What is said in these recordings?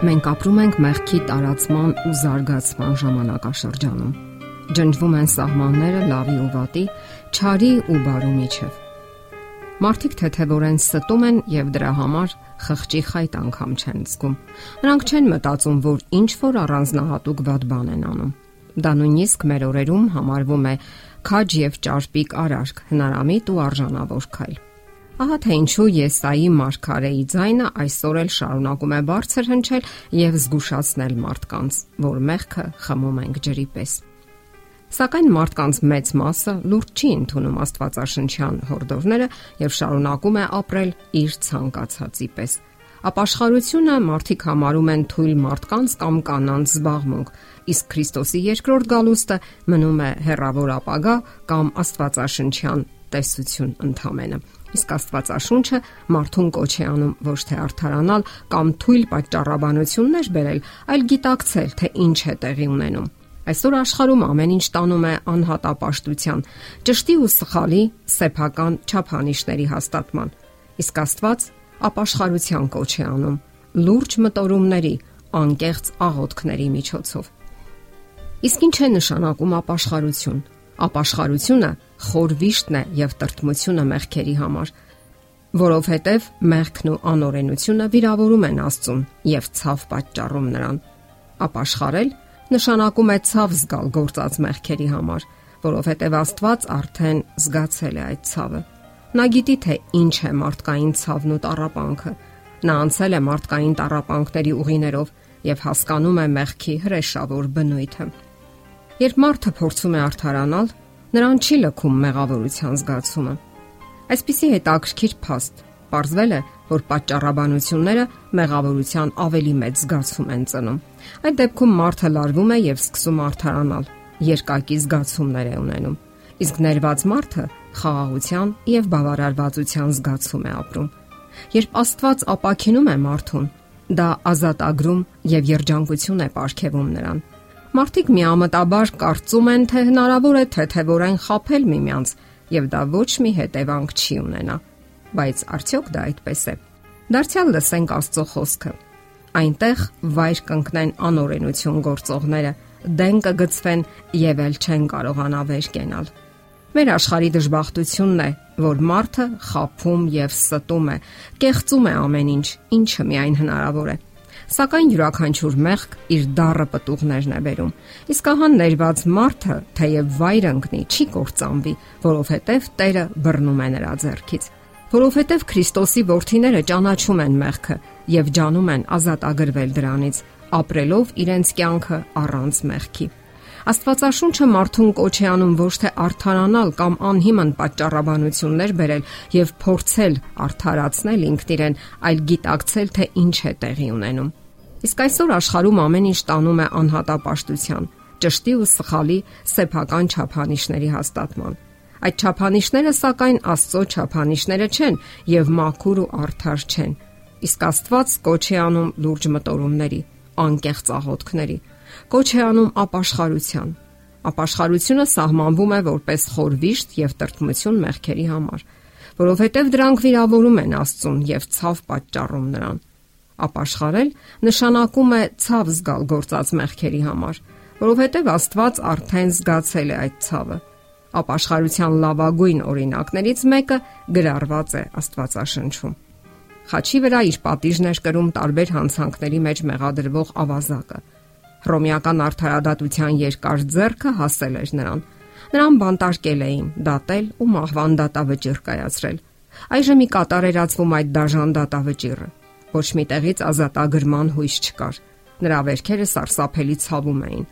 Մենք ապրում ենք մեղքի տարածման ու զարգացման ժամանակաշրջանում։ Ջնջվում են սահմանները լավի ու վատի, չարի ու բարու միջև։ Մարդիկ թեթևորեն ստում են եւ դրա համար խղճի խայտ անգամ չեն զգում։ Նրանք չեն մտածում, որ ինչ որ առանձնահատուկ վատ բան են անում։ Դա նույնիսկ մեր օրերում համարվում է քաջ եւ ճարպիկ արարք, հնարամիտ ու արժանավոր քայլ։ Ահա թե ինչու Եսայի մարգարեի ձայնը այսօր էլ շարունակում է բարձր հնչել եւ զգուշացնել մարդկանց, որ մեղքը խմում ենք ջրի պես։ Սակայն մարդկանց մեծ մասը լուրջ չի ընդունում Աստվածաշնչյան հորդորները եւ շարունակում է ապրել իր ցանկացածի պես։ Ապաշխարությունը մարդիկ համարում են թույլ մարդկանց կամ կանանց զբաղմունք, իսկ Քրիստոսի երկրորդ գալուստը մնում է հերրավոր ապագա կամ Աստվածաշնչյան տեսություն ընդամենը։ Իսկ Աստվածաշունչը մարդուն կոչ է անում ոչ թե արթարանալ կամ թույլ պատճառաբանություններ բերել, այլ գիտակցել, թե ինչ է տեղի ունենում։ Այսօր աշխարհում ամեն ինչ տանում է անհատապաշտության, ճշտի ու սխալի սեփական չափանիշների հաստատման։ Իսկ Աստված ապաշխարության կոչ է անում լուրջ մտորումների, անկեղծ աղոթքների միջոցով։ Իսկ ինչ է նշանակում ապաշխարություն։ Ապաշխարությունը խոր վիշտն է եւ տրտմությունը մեղքերի համար, որովհետեւ մեղքն ու անօրենությունը վիրավորում են Աստծուն եւ ցավ պատճառում նրան։ Ապաշխարել նշանակում է ցավ զգալ գործած մեղքերի համար, որովհետեւ Աստված արդեն զգացել է այդ ցավը։ Նա գիտի թե ինչ է մարդկային ցավն ու տարապանքը։ Նա անցել է մարդկային տարապանքների ուղիներով եւ հասկանում է մեղքի հրեշավոր բնույթը։ Երբ մարդը փորձում է արթարանալ, նրան չի լքում մեղավորության զգացումը։ Այսպիսի հետաքրքիր փաստ Պարզվել է, որ պատճառաբանությունները մեղավորության ավելի մեծ զգացում են ծնում։ Այդ դեպքում մարդը լարվում է եւ սկսում արթարանալ, երկակի զգացումներ է ունենում։ Իսկ ներված մարդը խաղաղության եւ բավարարվածության զգացում է ապրում։ Երբ Աստված ապակինում է մարդուն, դա ազատագրում եւ երջանկություն է ապարգևում նրան։ Մարդիկ միամտաբար կարծում են, թե հնարավոր է թեթևորեն խაფել միմյանց եւ դա ոչ մի հետևանք չի ունենա։ Բայց արդյոք դա այդպես է։ Դարձյալ լսենք Աստծո խոսքը։ Այնտեղ վայր կընկնեն անօրենություն գործողները, դեն կգծվեն եւ ել չեն կարողանա վեր կենալ։ Մեր աշխարհի դժբախտությունն է, որ մարդը խափում եւ ստում է, կեղծում է ամեն ինչ, ինչը միայն հնարավոր է Սակայն յուրաքանչյուր մեղք իր դառը պտուղներն է բերում։ Իսկ ահա ներված մարդը, թեև վայր ընկնի, չի կործանվի, որովհետև Տերը բռնում է նրա ձեռքից։ Որովհետև Քրիստոսի որդիները ճանաչում են մեղքը եւ ջանում են ազատ ագրվել դրանից, ապրելով իրենց կյանքը առանց մեղքի։ Աստվածաշունչը մարդուն կոչ է անում ոչ թե արթարանալ կամ անհիմն պատճառաբանություններ բերել եւ փորձել արթարացնել ինքն իրեն, այլ գիտակցել թե ինչ է տեղի ունենում։ Իսկ այսօր աշխարհում ամեն ինչ տանում է անհատապաշտության, ճշտի ու սխալի սեփական չափանիշների հաստատման։ Այդ չափանիշները սակայն Աստծո չափանիշները չեն եւ մաքուր ու արդար չեն։ Իսկ Աստված կոչ է անում լուրջ մտորումների, անկեղծ աղոթքների, կոչ է անում ապաշխարության։ Ապաշխարությունը սահմանվում է որպես խորվիշտ եւ տրտմություն մեղքերի համար, որովհետեւ դրանք վիրավորում են Աստծուն եւ ցավ պատճառում նրան ապաշխարել նշանակում է ցավ զգալ գործած մեղքերի համար, որովհետև Աստված արդեն զգացել է այդ ցավը։ Ապաշխարության լավագույն օրինակներից մեկը գրառված է Աստվածաշնչում։ Խաչի վրա իր պատիժն էր կրում տարբեր հանցանքների մեջ մեղադրվող ավազակը։ Հռոմեական արդարադատության երկար ձեռքը հասել էր նրան։ Նրան բանտարկել էին, դատել ու մահվան դատավճիռ կայացրել։ Այժմ ի կատար էր ածվում այդ դաժան դատավճիռը։ Ոչ մի տեղից ազատագրման հույս չկար։ Նրա վերքերը սարսափելի ցավում էին։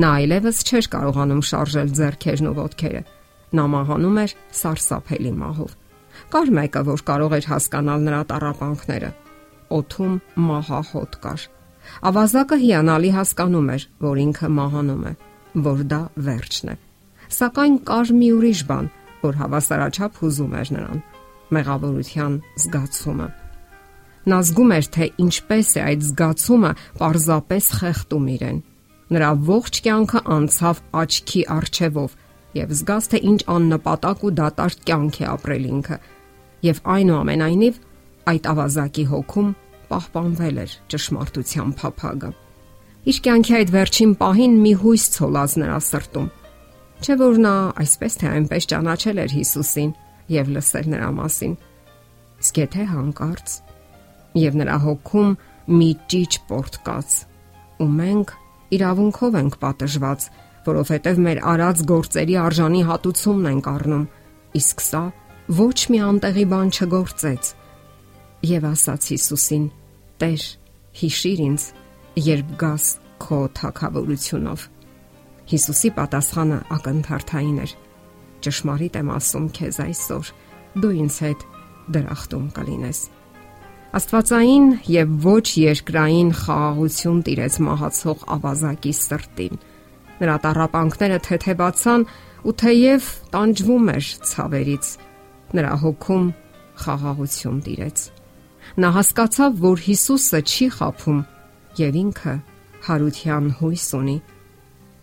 Նա այլևս չէր կարողանում շարժել ձեռքերն ու ոտքերը։ Նա մահանում էր սարսափելի մահով։ Կար մեկը, որ կարող էր հասկանալ նրա տարապանքները։ Օթում մահահոտ կար։ Ավազակը հիանալի հասկանում էր, որ ինքը մահանում է, որ դա վերջն է։ Սակայն կար մի ուրիշ բան, որ հավասարաչափ հուզում էր նրան՝ մեղավորության զգացումը։ Նա զգում էր, թե ինչպես է այդ զգացումը պարզապես խեղդում իրեն։ Նրա ողջ կյանքը անցավ աչքի արջևով եւ զգաց թե ինչ աննպատակ ու դատարկ կյանք է ապրել ինքը։ Եվ այնուամենայնիվ այդ ավազակի հոգում պահպանվել էր ճշմարտության փափագը։ Իր կյանքի այդ վերջին պահին մի հույս ցոլած նրա սրտում։ Չէ որ նա այսպես թե այնպես ճանաչել էր Հիսուսին եւ լսել նրա մասին։ Իսկ եթե հանկարծ եւ նրա հոգում մի ճիճ պորտկաց ու մենք իրավունքով ենք պատժված, որովհետև մեր արած գործերի արժանի հատուցումն ենք առնում, իսկ սա ոչ մի անտեղի բան չգործեց։ Եվ ասաց Հիսուսին. Տեր, հիշիր ինձ, երբ գաս քո թակավորությունով։ Հիսուսի պատասխանը ակնթարթային էր. Ճշմարիտ եմ ասում քեզ այսօր, դու ինձ հետ դրախտում կլինես։ Աստվածային եւ ոչ երկրային խաղաղություն տիրեց մահացող ավազակի սրտին։ Նրա տարապանքները թեթևացան ու թեև տանջվում էր ցավերից, նրա հոգում խաղաղություն տիրեց։ Նա հասկացավ, որ Հիսուսը չի խափում եւ ինքը հարության հույս ունի։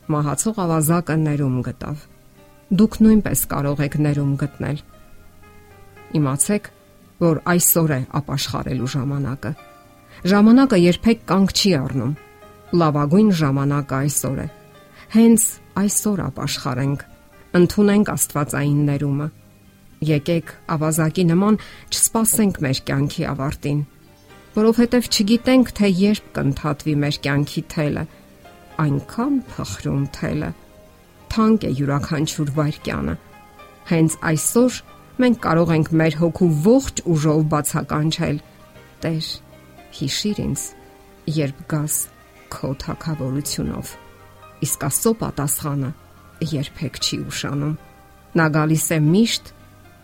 Մահացող ավազակը ներում գտավ։ Դուք նույնպես կարող եք ներում գտնել։ Իմացեք, որ այսօր է ապաշխարելու ժամանակը։ Ժամանակը երբեք կանգ չի առնում։ Լավագույն ժամանակը այսօր է։ Հենց այսօր ապաշխարենք, ընդունենք Աստվածային ներումը։ Եկեք ավազակի նման չսպասենք մեր կյանքի ավարտին, որովհետև չգիտենք, թե երբ կընթատվի մեր կյանքի թելը։ Այնքան փխրուն թելը։ Թանկ է յուրաքանչյուր վայրկյանը։ Հենց այսօր մենք կարող ենք մեր հոգու ողջ ուժով բացականչել. Տեր, հիշիր ինձ, երբ գաս քո թակավորությունով։ Իսկ Աստծո պատասխանը երբեք չի ուշանում։ Նա գալիս է միշտ